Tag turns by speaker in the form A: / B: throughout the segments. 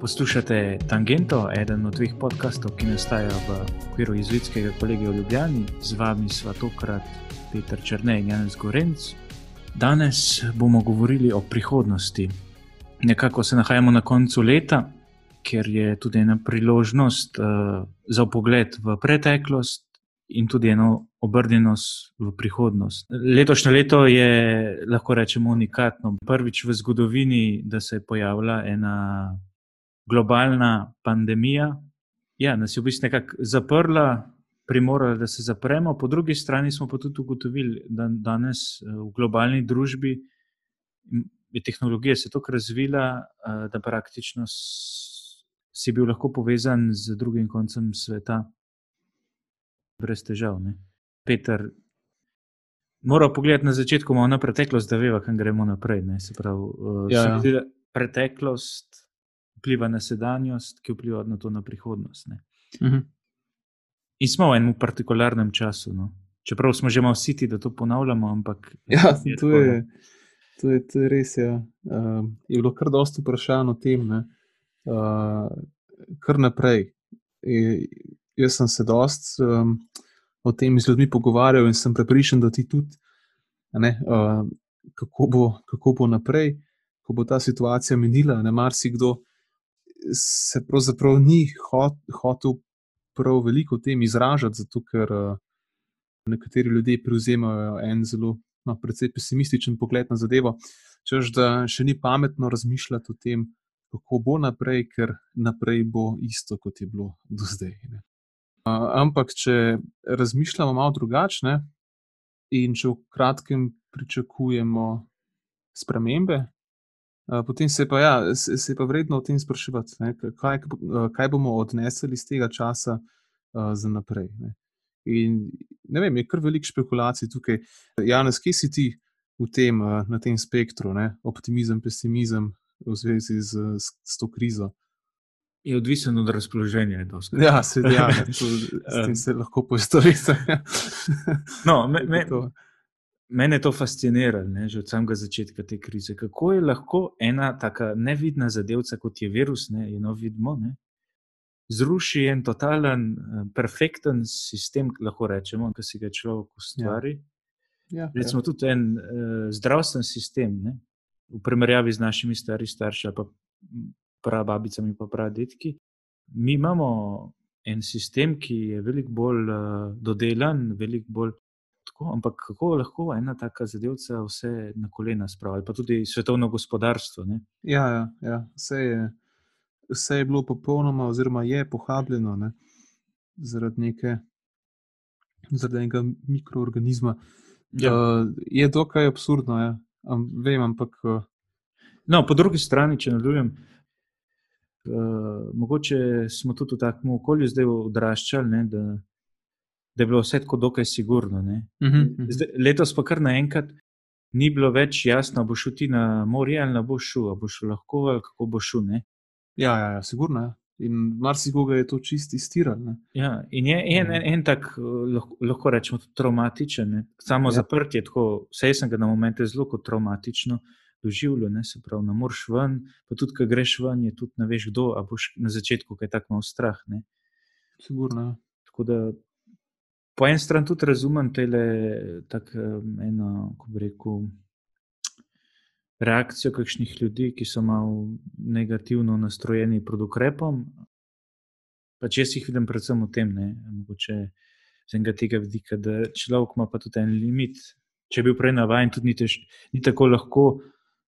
A: Poslušate Tangento, eden od dveh podkastov, ki nastajajo v okviru Izvidskega kolegija v Ljubljani. Z vami sva tokrat Petr Črne in Janez Gorenc. Danes bomo govorili o prihodnosti. Nekako se nahajamo na koncu leta, ker je tudi ena priložnost uh, za pogled v preteklost in tudi eno obrnjenost v prihodnost. Letošnje leto je, lahko rečemo, unikatno. Prvič v zgodovini, da se je pojavila ena globalna pandemija, ja, nas je v bistvu nekako zaprla, primorala, da se zapremo, po drugi strani pa tudi ugotovili, da danes eh, v globalni družbi je tehnologija se tako razvila, eh, da praktično si bil lahko povezan z drugim koncem sveta brez težav. Ne? Peter. Moramo pogledati na začetku, malo na preteklost, da vemo, kam gremo naprej. Pravi, uh, ja, ja. Preteklost vpliva na sedanjost, ki vpliva na to na prihodnost. Uh mhm. -huh. In smo v enem partikularnem času. No. Čeprav smo že malo siti, da to ponavljamo. Ampak,
B: ja, je to, je, to, je, to je res. Ja. Uh, je bilo kar dosta vprašanj o tem, uh, kar naprej. E, jaz sem se dost um, o tem z ljudmi pogovarjal in sem prepričan, da ti tudi, ne, uh, kako, bo, kako bo naprej, ko bo ta situacija minila. Ne marsikdo se pravzaprav ni hot, hotel prav veliko o tem izražati, zato ker uh, nekateri ljudje prevzemajo en zelo, no, precej pesimističen pogled na zadevo. Čež da še ni pametno razmišljati o tem, kako bo naprej, ker naprej bo isto, kot je bilo do zdaj. Uh, ampak, če razmišljamo malo drugačne in če v kratkem pričakujemo spremembe, potem se pa, ja, se, se pa vredno o tem spraševati, ne, kaj, kaj bomo odnesli iz tega časa uh, za naprej. Ne. In ne vem, je kar veliko špekulacij tukaj. Janes, kje si ti tem, uh, na tem spektru, ne? optimizem, pesimizem v zvezi z, z, z to krizo?
A: Je odvisen od razpoloženja.
B: Ja, se, ja, to, s tem se lahko poistovite.
A: no, me, me, Mene to fasciniralo, ne, že od samega začetka te krize. Kako je lahko ena tako nevidna zadevca, kot je virus, ne, eno vidimo, ne, zruši en totalen, eh, perfekten sistem, lahko rečemo, ki si ga človek ustvari. Ja. Ja, Recimo ja. tudi en uh, zdravstven sistem, ne, v primerjavi z našimi stari starši, pa pravi babicami, pa pravi detki. Mi imamo en sistem, ki je veliko bolj uh, dodelan, veliko bolj tako, ampak kako lahko ena taka zadevca vse na kolena spravi, pa tudi svetovno gospodarstvo? Ne?
B: Ja, ja, ja. Vse, je, vse je bilo popolnoma, oziroma je pohabljeno ne? zaradi neke. Zaradi enega mikroorganizma. Ja. Uh, je dokaj absurdno, ja. Um, vem, ampak. Uh...
A: No, po drugi strani, če nadaljujem, uh, mogoče smo tudi v takem okolju zdaj odraščali, da da je bilo vse tako dokaj sigurno. Uh -huh, uh -huh. Zdaj, letos pa kar naenkrat ni bilo več jasno, boš šel ti na morje ali ne boš šel, boš lahko ali kako boš šel.
B: Ja, ja, ja, sigurno je. Ja. In marsikoga je to čisti stiral.
A: Ja, in je en, en, en tak, lahko, lahko rečemo, traumatičen. Ne? Samo ja. zaprtje, tako, vse sem ga na momente zelo kot traumatično doživljal. Se pravi, na morš ven, pa tudi, ko greš ven, je tudi ne veš, kdo, a boš na začetku kaj tako malo strah. Ne?
B: Sigurno. Ja.
A: Tako da po eni strani tudi razumem te eno, ko bi rekel, reakcijo kakšnih ljudi, ki so malo negativno nastrojeni pred ukrepom. Pač jaz jih vidim predvsem v tem, ne, mogoče z enega tega vidika, da človek ima pa tudi en limit. Če bi bil prej navaden, tudi ni, tež, ni tako lahko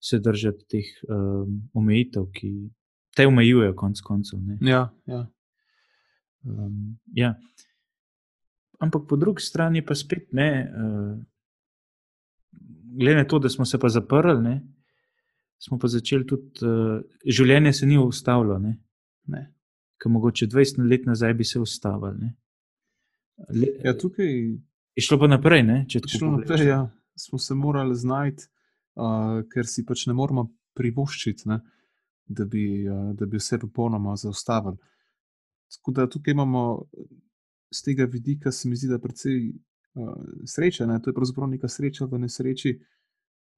A: se držati teh um, omejitev, ki te omejujejo, konec koncev.
B: Ja, ja.
A: Um, ja ampak po drugi strani pa spet ne. Uh, Glede na to, da smo se pa zaprli, ne, smo pa začeli tudi, uh, življenje se ni ustavilo. Ne, ne. Ker mogoče 20 let nazaj bi se ustavili.
B: Ja, tukaj
A: je šlo pa naprej. Ne,
B: šlo naprej ja. Smo se morali znajti, uh, ker si pač ne moramo privoščiti, ne, da, bi, uh, da bi vse popolnoma zaustavili. Tako da tukaj imamo z tega vidika, se mi zdi, da je precej uh, sreče. Ne? To je pravzaprav neka sreča v nesreči,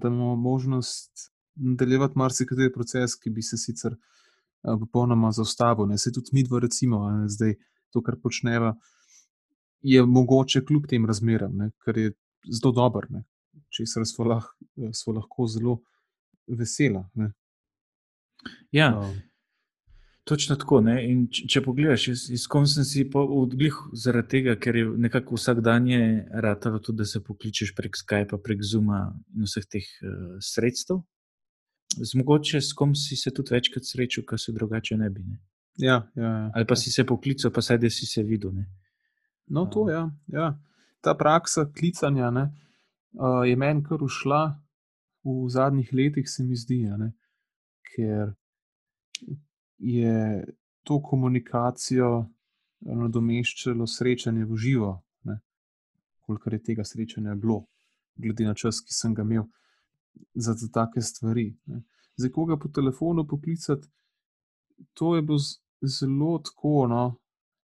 B: da imamo možnost nadaljevati marsikateri proces, ki bi se sicer uh, popolnoma zaustavil. Ne? Se tudi mi dva, recimo, ne? zdaj to, kar počneva, je mogoče kljub tem razmeram, ne? kar je zelo dobro, če se smo lahko zelo vesela. Ne?
A: Ja. Um, Točno tako. Če, če pogledaš, izkom sem si odglih zaradi tega, ker je nekako vsak dan je ratalo tudi, da se pokličeš prek Skypa, prek Zuma in vseh teh uh, sredstev. Zmogoče s kom si se tudi večkrat srečal, kar se drugače ne bi. Ne?
B: Ja, ja, ja.
A: Ali pa si se poklical, pa sedaj si se videl. Ne?
B: No, to je. Ja, ja. Ta praksa klicanja ne, uh, je meni kar ušla v zadnjih letih, se mi zdi. Ne, ker je to komunikacijo nadomeščalo srečanje v živo, koliko je tega srečanja bilo, glede na čas, ki sem ga imel za, za take stvari. Ne. Zdaj, koga po telefonu poklicati, to je bilo zelo tako, no,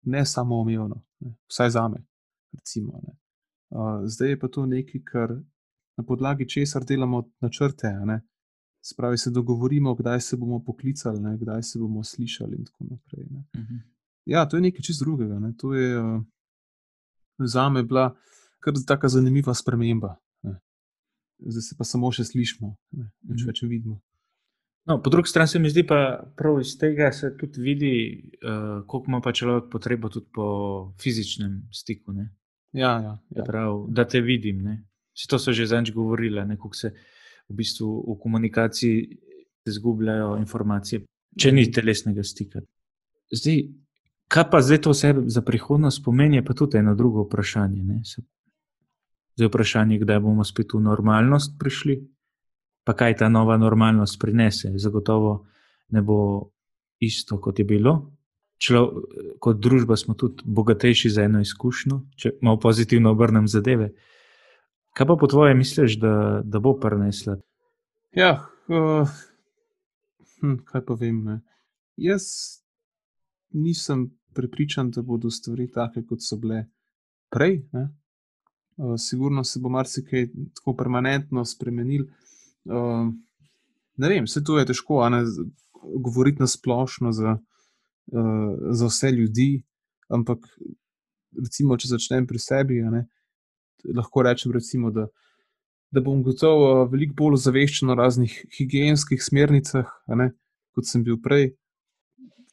B: ne samo omejeno, vsaj za me. Recimo, uh, zdaj je pa to nekaj, kar na podlagi česar delamo načrte. Ne. Spravi se dogovorimo, kdaj se bomo poklicali, ne, kdaj se bomo slišali, in tako naprej. Uh mhm. -huh. Ja, to je nekaj čist drugega. Ne. To je uh, za me bila kar tako zanimiva sprememba. Ne. Zdaj se pa samo še slišimo, ne uh -huh. več vidimo.
A: No, po drugi strani se mi zdi, pa prav iz tega se tudi vidi, uh, koliko ima pa človek potrebo tudi po fizičnem stiku.
B: Ja, ja, ja.
A: Prav, da te vidim. Vse to so že zanj govorili, kako se v bistvu v komunikaciji izgubljajo informacije, če ni telesnega stika. Zdaj, kaj pa zdaj to vse za prihodnost pomeni, pa tudi eno drugo vprašanje. Ne? Zdaj, vprašanje je, kdaj bomo spet v normalnost prišli, pa kaj ta nova normalnost prinese. Zagotovo ne bo isto, kot je bilo. Člo, kot družba smo tudi bogatejši za eno izkušnjo, če malo pozitivno obrnem zadeve. Kaj pa po tvoje misliš, da, da bo prenesla?
B: Ja, uh, hm, kaj pa vem. Ne? Jaz nisem prepričan, da bodo stvari take, kot so bile prej. Uh, sigurno se bo marsikaj tako permanentno spremenil. Uh, ne vem, vse to je težko, ne, govoriti na splošno za, uh, za vse ljudi. Ampak, recimo, če začnem pri sebi. Ne, lahko rečem, recimo, da, da bom gotovo veliko bolj ozaveščen o raznih higijenskih smernicah, ne, kot sem bil prej.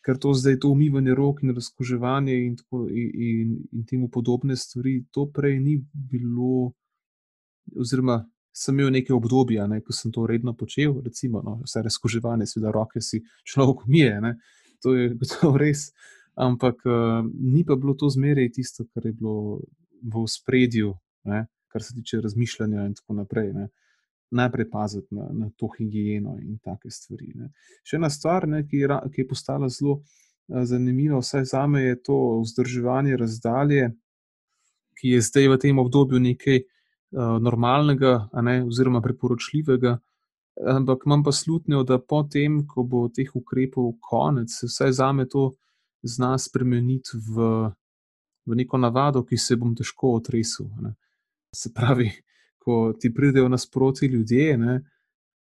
B: Ker to zdaj, to umivanje rok in razkoževanje in, tako, in, in, in temu podobne stvari, to prej ni bilo, oziroma sem imel neke obdobja, ne, ko sem to redno počel, recimo, no, vse razkoževanje, seveda, roke si človek umije, ne, to je gotovo res, ampak uh, ni pa bilo to zmeraj tisto, kar je bilo v spredju kar se tiče razmišljanja in tako naprej. Ne. Najprej paziti na, na to higieno in take stvari. Ne. Še ena stvar, ne, ki, je, ki je postala zelo uh, zanimiva, vsaj za me, je to vzdrževanje razdalje, ki je zdaj v tem obdobju nekaj uh, normalnega, ne, oziroma priporočljivega. Ampak imam pa slutnjo, da potem, ko bo teh ukrepov konec, se vsaj za me to zna spremeniti v, v neko navado, ki se bom težko otresel. Ne. Se pravi, ko ti pridejo nasproti ljudje, ne,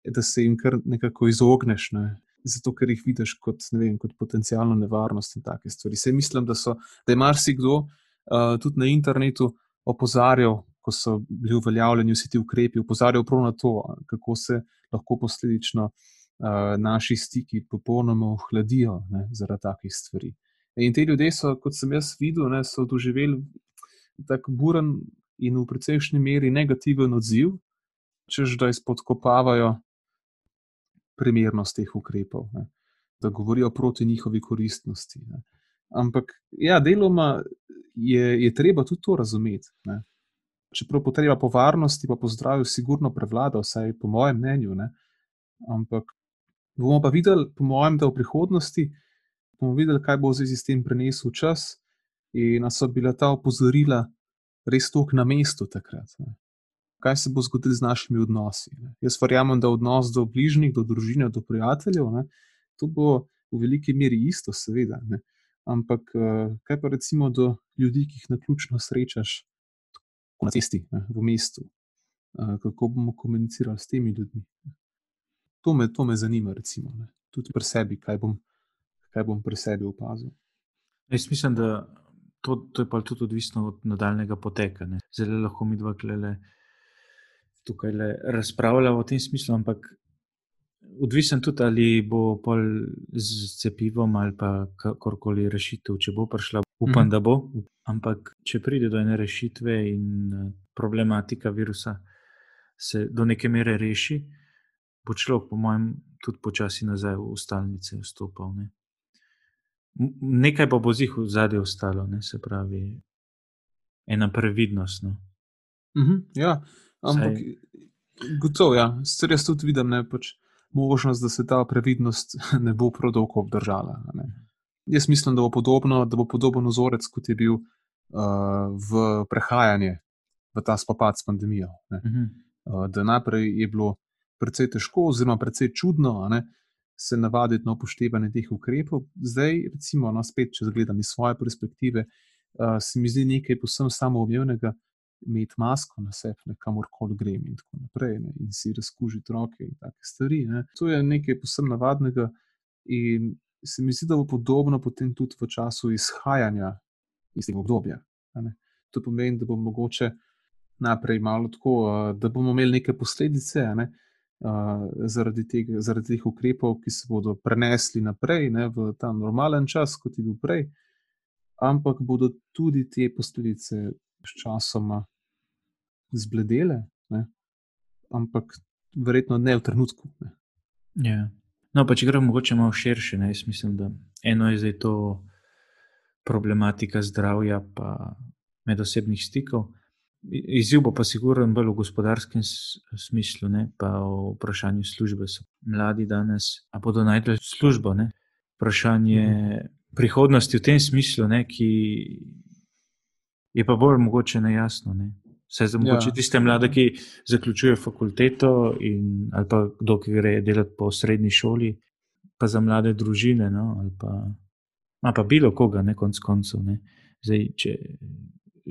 B: da se jim kar nekako izogneš, ne, zato ker jih vidiš kot, ne vem, kot potencijalno nevarnost in take stvari. Se mislim, da, so, da je marsikdo uh, tudi na internetu opozarjal, ko so bili uveljavljeni vsi ti ukrepi, opozarjal prav na to, kako se lahko posledično uh, naši stiki popolnoma ohladijo zaradi takih stvari. In te ljudje so, kot sem jaz videl, ne, so doživeli tako buren in v precejšnji meri negativen odziv, čež da izpodkopavajo primernost teh ukrepov, ne, da govorijo proti njihovi koristnosti. Ne. Ampak, ja, deloma je, je treba tudi to razumeti. Ne. Čeprav potreba po varnosti, pa po zdravju, sigurno prevlada, vsaj po mojem mnenju. Ne. Ampak bomo pa videli, po mojem, da v prihodnosti bomo videli, kaj bo z tem prenesel čas. In so bila ta opozorila res tok na mestu takrat. Ne. Kaj se bo zgodilo z našimi odnosi? Ne. Jaz verjamem, da odnos do bližnjih, do družine, do prijateljev, ne, to bo v veliki meri isto, seveda. Ne. Ampak kaj pa recimo do ljudi, ki jih na ključno srečaš na cesti, ne, v mestu? Kako bomo komunicirali s temi ljudmi? To me, to me zanima, recimo, ne. tudi pri sebi, kaj bom, kaj bom pri sebi opazil.
A: Jaz mislim, da to, to je pa tudi odvisno od nadaljnega poteka. Ne. Zelo lahko mi dva klele tukaj razpravljamo v tem smislu, ampak odvisen tudi, ali bo pol z cepivom ali pa kakorkoli rešitev, če bo prišla. Upam, mhm. da bo. Ampak, če pride do ene rešitve in problematika virusa se do neke mere reši, bo človek, po mojem, tudi počasi nazaj v stalnice vstopal. Ne. Nekaj pa bo zih v zadnje ostalo, ne, se pravi, ena previdnost. No.
B: Uh -huh, ja, ampak gotovo, ja. Sicer jaz tudi vidim, je pač možnost, da se ta previdnost ne bo prav dolgo obdržala. Ne. Jaz mislim, da bo podobno, da bo podoben vzorec, kot je bil uh, v prehajanje v ta spopad s pandemijo. Uh -huh. uh, da najprej je bilo precej težko, oziroma precej čudno, ne, se navaditi na upoštevanje teh ukrepov. Zdaj, recimo, no, spet, če gledam iz svoje perspektive, uh, se mi zdi nekaj posebno samoumevnega. Imeti masko na sebi, kamorkoli grem, in tako naprej, ne, in si razkužiti roke, in take stvari. Ne. To je nekaj posebno navadnega, in se mi zdi, da bo podobno potem tudi v času izhajanja iz tega obdobja. To pomeni, da bo mogoče najprej malo tako, da bomo imeli neke posledice, ne, zaradi, tega, zaradi teh ukrepov, ki se bodo prenesli naprej ne, v ta normalen čas, kot je bil prej, ampak bodo tudi te posledice sčasoma zbledele, ne, ampak verjetno ne v trenutku. Ne.
A: Ja. No, pa če gremo mogoče malo širše, ne, jaz mislim, da eno je zdaj to problematika zdravja, pa medosebnih stikov. Izziv bo pa sigurno bolj v gospodarskem smislu, ne? pa v vprašanju službe. So mladi danes, a bodo najdli službo. Ne? Vprašanje mhm. prihodnosti v tem smislu, ne? ki je pa bolj mogoče nejasno. Ne? Vse za mogoče ja. tiste mlade, ki zaključujejo fakulteto in, ali pa kdo, ki gre delati po srednji šoli, pa za mlade družine, no? ali pa, pa bilo koga, ne konc koncev. Zdaj, če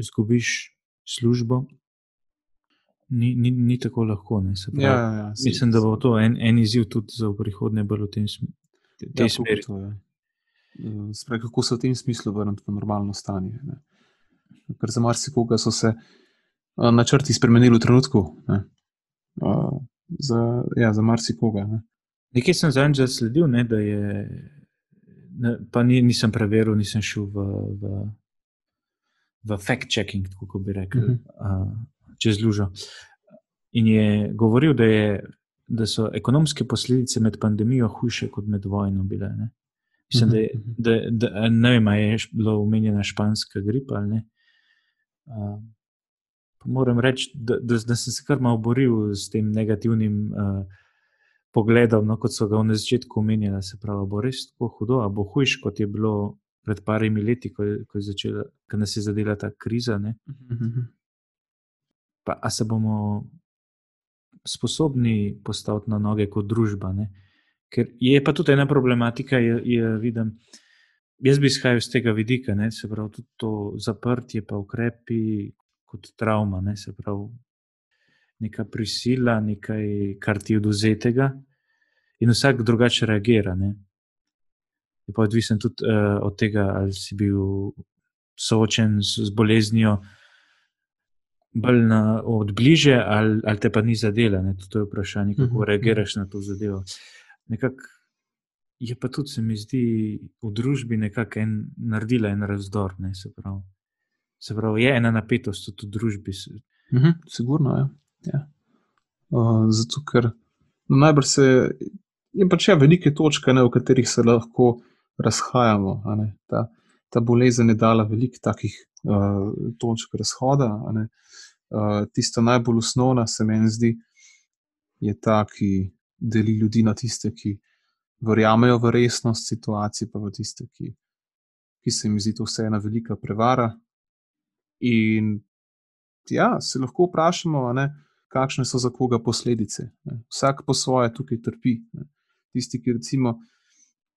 A: izgubiš službo, ni, ni, ni tako lahko. Pravi,
B: ja, ja, ja,
A: mislim, da bo to en, en izziv tudi za prihodnje, bolj v tem ja, smislu.
B: Spravi, kako se v tem smislu vrniti v normalno stanje. Ne? Ker za marsikoga so se načrti spremenili v trenutku. Ne? Za, ja, za marsikoga. Ne?
A: Nekaj sem zadnjič zasledil, ne, da je. Ne, pa ni, nisem preveril, nisem šel v, v v fact-checking, kako bi rekel, uh -huh. uh, čez lužo. In je govoril, da, je, da so ekonomske posledice med pandemijo hujše kot med vojno bile. Ne? Mislim, uh -huh. da, je, da, da ne vem, je bila omenjena španska gripa ali ne. Uh, moram reči, da, da, da sem se kar malo boril s tem negativnim uh, pogledom, no, kot so ga na začetku omenjali. Se pravi, bo res tako hudo, ali bo hujš, kot je bilo pred parimi leti, ko, ko, je začela, ko nas je zadela ta kriza. Mhm. Pa, a se bomo sposobni postaviti na noge kot družba? Ne? Ker je pa tudi ena problematika, ki vidim. Jaz bi izhajal iz tega vidika, ne? se pravi, tudi to zaprtje, pa ukrepi kot travma, ne? se pravi, neka prisila, nekaj, kar ti je oduzetega, in vsak drugače reagira. Ne? Je pa odvisen tudi uh, od tega, ali si bil soočen z, z boleznijo bolj na, od bliže, ali, ali te pa ni zadela. Ne? To je vprašanje, kako uh mhm, -huh. reagiraš na to zadevo. Nekak je pa tudi, se mi zdi, v družbi nekako en, naredila en razdor. Ne? Se, pravi. se pravi, je ena napetost tudi v družbi.
B: Uh mhm, -huh, sigurno je. Ja. Uh, zato, ker najbrž se. Je pač ja, velike točke, ne, v katerih se lahko razhajamo. Ta, ta bolezen je dala veliko takih uh, točk razhoda. Uh, tista najbolj osnovna, se meni zdi, je ta, ki deli ljudi na tiste, ki verjamejo v resnost situacije, pa v tiste, ki, ki se jim zdi to vse ena velika prevara. In ja, se lahko vprašamo, ne, kakšne so za koga posledice. Ne. Vsak po svoje tukaj trpi. Ne. Tisti, ki recimo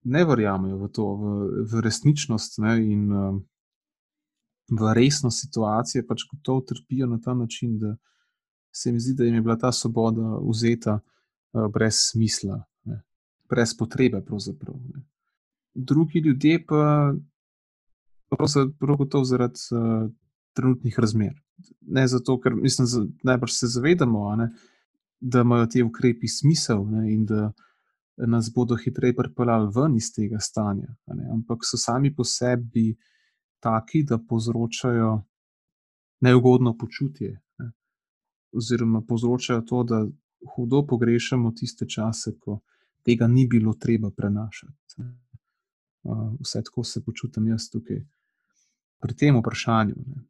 B: ne verjamejo v to, v, v resničnost ne, in um, v resnost situacije, pač gotovo trpijo na ta način, da se mi zdi, da jim je bila ta svoboda vzeta uh, brez smisla, ne, brez potrebe. Ne. Drugi ljudje pa prav gotovo zaradi uh, trenutnih razmer. Ne zato, ker mislim, najbrž se zavedamo, ne, da imajo ti ukrepi smisel ne, in da nas bodo hitreje pripeljali ven iz tega stanja. Ampak so sami po sebi taki, da povzročajo neugodno počutje. Ne. Oziroma, povzročajo to, da hudo pogrešamo tiste čase, ko tega ni bilo treba prenašati. Uh, vse tako se počutim jaz tukaj, pri tem vprašanju. Ne.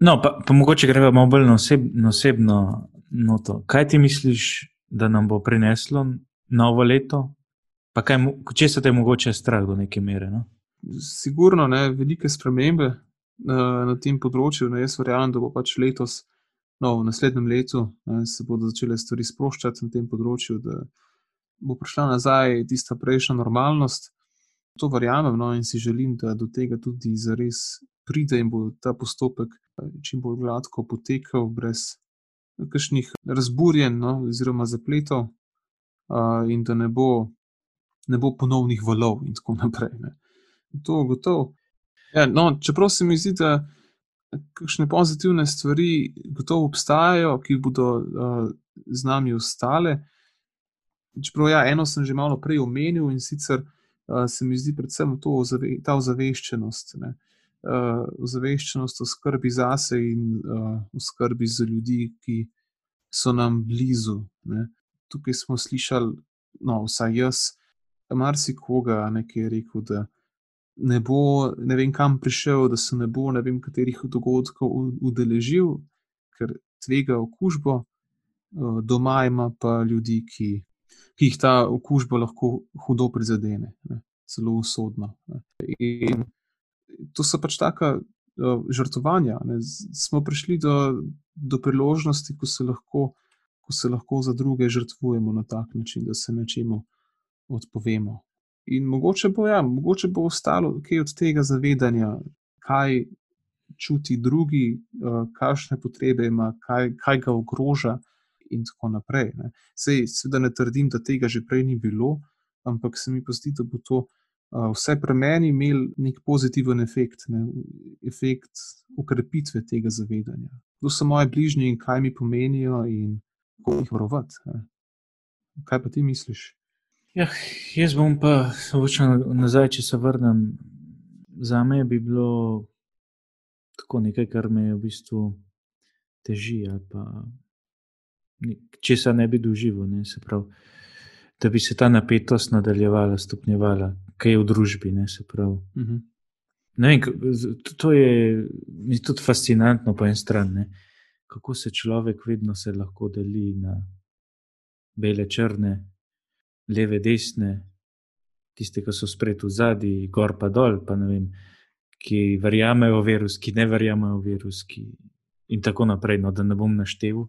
A: No, pa, pa mogoče gremo malo bolj na, oseb, na osebno noto. Kaj ti misliš, da nam bo prineslo novo leto? Pa kaj, če se te mogoče strah do neke mere? No?
B: Sigurno ne, velike spremembe na, na tem področju. Ne, jaz verjamem, da bo pač letos, no, v naslednjem letu, ne, se bodo začele stvari sproščati na tem področju, da bo prišla nazaj tista prejšnja normalnost. To verjamem no, in si želim, da do tega tudi zares pride in bo ta postopek čim bolj gladko potekal, brez kakšnih razburjen no, oziroma zapletov, in da ne bo, ne bo ponovnih valov, in tako naprej. Ne. To je gotovo. Ja, no, čeprav se mi zdi, da kakšne pozitivne stvari gotovo obstajajo, ki bodo uh, z nami ostale. Čeprav ja, eno sem že malo prej omenil in sicer uh, se mi zdi predvsem to, ta ozaveščenost. Ne. Uh, ozaveščenost o skrbi zase in uh, o skrbi za ljudi, ki so nam blizu. Ne tukaj smo slišali, no, vsaj jaz, marsikoga, ki je rekel, da ne bo, ne vem, kam prišel, da se ne bo, ne vem, katerih dogodkov udeležil, ker tvega okužbo, doma ima pa ljudi, ki, ki jih ta okužba lahko hudo prizadene, ne, celo usodno. Ne. In to so pač taka. Žrtvovanja. Ne. Smo prišli do, do priložnosti, ko se lahko ko se lahko za druge žrtvujemo na tak način, da se nečemu odpovemo. In mogoče bo, ja, mogoče bo ostalo kaj od tega zavedanja, kaj čuti drugi, uh, kakšne potrebe ima, kaj, kaj ga ogroža, in tako naprej. Ne. Sej, seveda ne trdim, da tega že prej ni bilo, ampak se mi pa zdi, da bo to uh, vse pre meni imel nek pozitiven efekt, ne, efekt ukrepitve tega zavedanja. Kdo so moje bližnji in kaj mi pomenijo, in kako jih varovati. Kaj pa ti misliš?
A: Ja, jaz bom pa samo nazaj, če se vrnem. Za me bi bilo tako nekaj, kar me v bistvu teži. Če se ne bi doživel, ne, se pravi, da bi se ta napetost nadaljevala, stopnjevala, kaj je v družbi. Ne, uh mhm. -huh. ne vem, to je tudi fascinantno po eni strani kako se človek vedno se lahko deli na bele, črne, leve, desne, tiste, ki so spred v zadnji, gor pa dol, pa ne vem, ki verjamejo v virus, ki ne verjamejo v virus, ki in tako naprej. No, da ne bom naštel.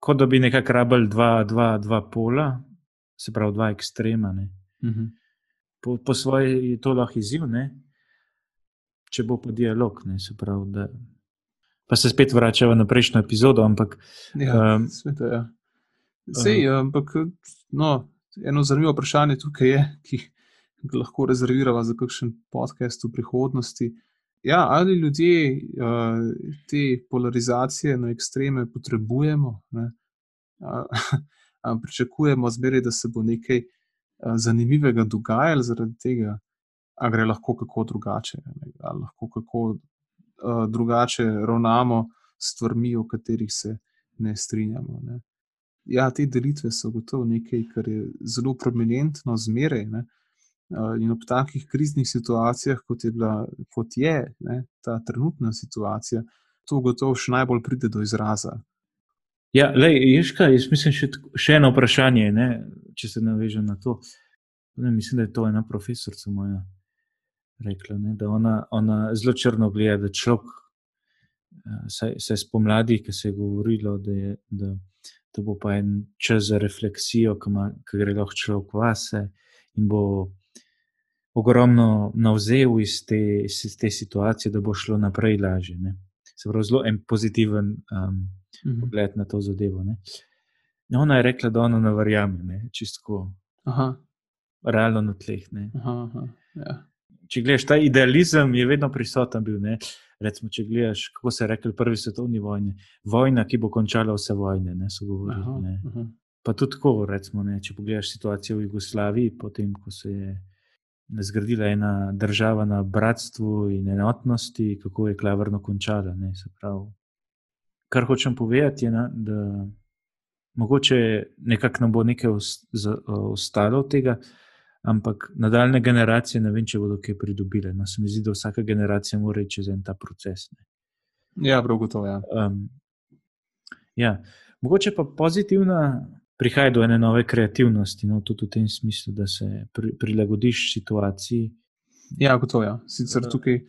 A: Kot da bi nekako rabljali dva, dva, dva pola, se pravi, dva ekstrema. Uh mhm. -huh. po, po svoje je to lahko izziv, ne? če bo pa dialog, ne? se pravi, da pa se spet vračamo na prejšnjo epizodo. Ampak,
B: ja, um, sveta, ja. Sej, uh, ampak no, eno zanimivo vprašanje tukaj je, ki ga lahko rezerviramo za kakšen podcast v prihodnosti. Ja, ali ljudje uh, te polarizacije na ekstreme potrebujemo? Pričakujemo zmeraj, da se bo nekaj uh, zanimivega dogajalo zaradi tega, ali gre lahko kako drugače, ali lahko kako uh, drugače ravnamo s stvarmi, o katerih se ne strinjamo. Ne. Ja, te delitve so gotovo nekaj, kar je zelo prominentno zmeraj. Ne. In ob takih kriznih situacijah, kot je, bila, kot je ne, ta trenutna situacija, to gotovo še najbolj pride do izraza.
A: Ja, lej, ješka, jaz mislim, še, še eno vprašanje, ne, če se navežem na to. Ne, mislim, da je to ena profesorica moja rekla, ne, da ona, ona zelo črno gleda, da človek, eh, se spomladi, ki se je govorilo, da, je, da, da bo pa en čas za refleksijo, ki, gre lahko človek vase in bo ogromno navzel iz te, iz te situacije, da bo šlo naprej lažje. Ne. Se pravi, zelo en pozitiven um,
B: Mhm.
A: pogled na to zadevo. Ne. No, ona je rekla, da ona ne verjame, čistko
B: Aha,
A: realno na tleh.
B: Aha, aha. Ja.
A: Če gledaš, ta idealizem je vedno prisoten bil. Ne. Recimo, če gledaš, kako se je rekel, prvi svetovni vojni, vojna, ki bo končala vse vojne. Ne, so govorili,
B: Aha,
A: ne.
B: aha.
A: Pa tudi tako, recimo, ne, če pogledaš situacijo v Jugoslaviji, potem ko se je zgradila ena država na bratstvu in enotnosti, kako je klavrno končala. Ne, pravi. Kar hočem povedati, je, na, da mogoče nekako nam bo nekaj ostalo od tega, ampak nadaljne generacije ne vem, če bodo kaj pridobile. No, se mi zdi, da vsaka generacija mora iti čez en ta proces. Ne.
B: Ja, prav gotovo. Ja.
A: Um, ja. Mogoče pa pozitivna prihaja do ene nove kreativnosti, no, tudi v tem smislu, da se pri, prilagodiš situaciji.
B: Ja, gotovo. Ja. Sicer
A: Ja.
B: tukaj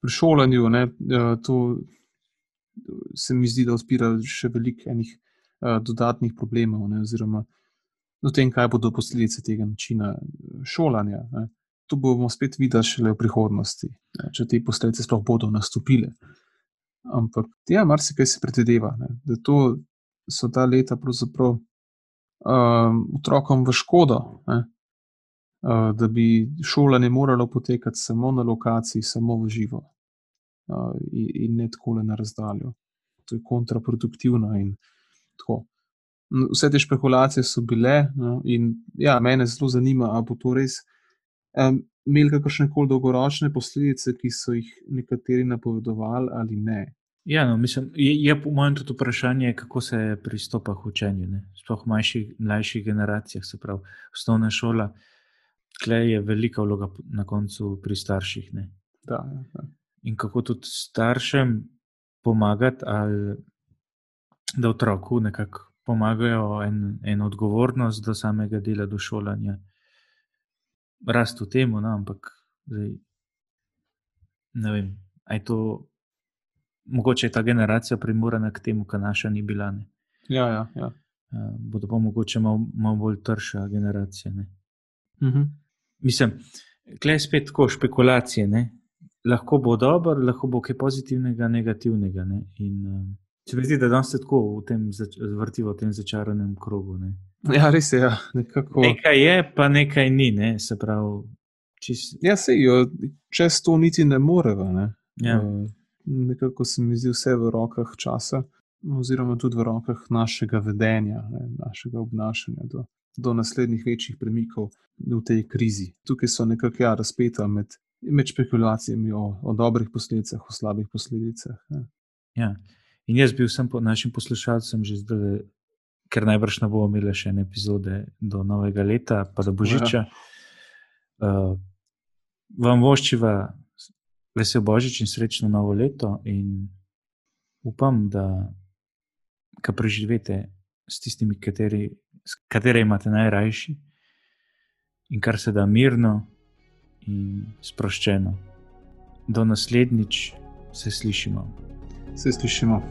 B: pri šolanju ne, eh, to se mi zdi, da odpira še veliko enih eh, dodatnih problemov, ne, oziroma o tem, kaj bodo posledice tega načina eh, šolanja. Ne. To bomo spet videli šele v prihodnosti, ne, če te posledice sploh bodo nastopile. Ampak, ja, marsikaj se predvideva, ne, da to so ta leta pravzaprav um, otrokom v škodo. Ne, uh, da bi šolanje moralo potekati samo na lokaciji, samo v živo uh, in, in ne tako na razdaljo. To je kontraproduktivno. In tako. Vse te špekulacije so bile, no, in ja, mene zelo zanima, ali bo to res um, imelo kakršne koli dolgoročne posledice, ki so jih nekateri napovedovali, ali ne.
A: Ja, no, mislim, je, je po mojem tudi vprašanje, kako se pristopa k učenju. ne. Sploh v mlajših, mlajših generacijah, se pravi, osnovna šola, klej je velika vloga na koncu pri starših. Ne.
B: Da, ja, ja.
A: In kako tudi staršem pomagati, ali da otroku nekako pomagajo en, eno odgovornost do samega dela, do šolanja. Rast v tem, no, ampak zdaj, ne vem, je to. Mogoče je ta generacija primorana k temu, kar naša ni bila. Ne.
B: ja, ja, ja.
A: Uh, bodo pa mogoče malo, malo bolj trša generacija. Ne.
B: Mhm.
A: Mislim, klej je spet tako špekulacije. Ne? Lahko bo dobro, lahko bo kaj pozitivnega, negativnega. Ne? In, uh, se mi zdi, da danes se tako v tem vrtivo v tem začaranem krogu. Ne?
B: ja, res je. Ja, nekako.
A: Nekaj je, pa nekaj ni. Ne? Se pravi, čist,
B: Ja, sej, jo, čez to niti ne moreva. Ne?
A: ja.
B: Eh, Nekako se mi zdi vse v rokah časa, oziroma tudi v rokah našega vedenja, ne, našega obnašanja do, do naslednjih večjih premikov v tej krizi. Tukaj so nekako ja, razpeta med, med špekulacijami o, o dobrih posledicah, o slabih posledicah. Ne.
A: Ja. In jaz bil sem po našim poslušalcem že zdaj, ker najbrž ne bomo imeli še ene epizode do novega leta, pa do božiča. Uh, vam voščiva vesel božič in srečno novo leto, in upam, da ga preživete s tistimi, kateri, s katere imate najrajši in kar se da mirno in sproščeno. Do naslednjič se slišimo.
B: Se slišimo.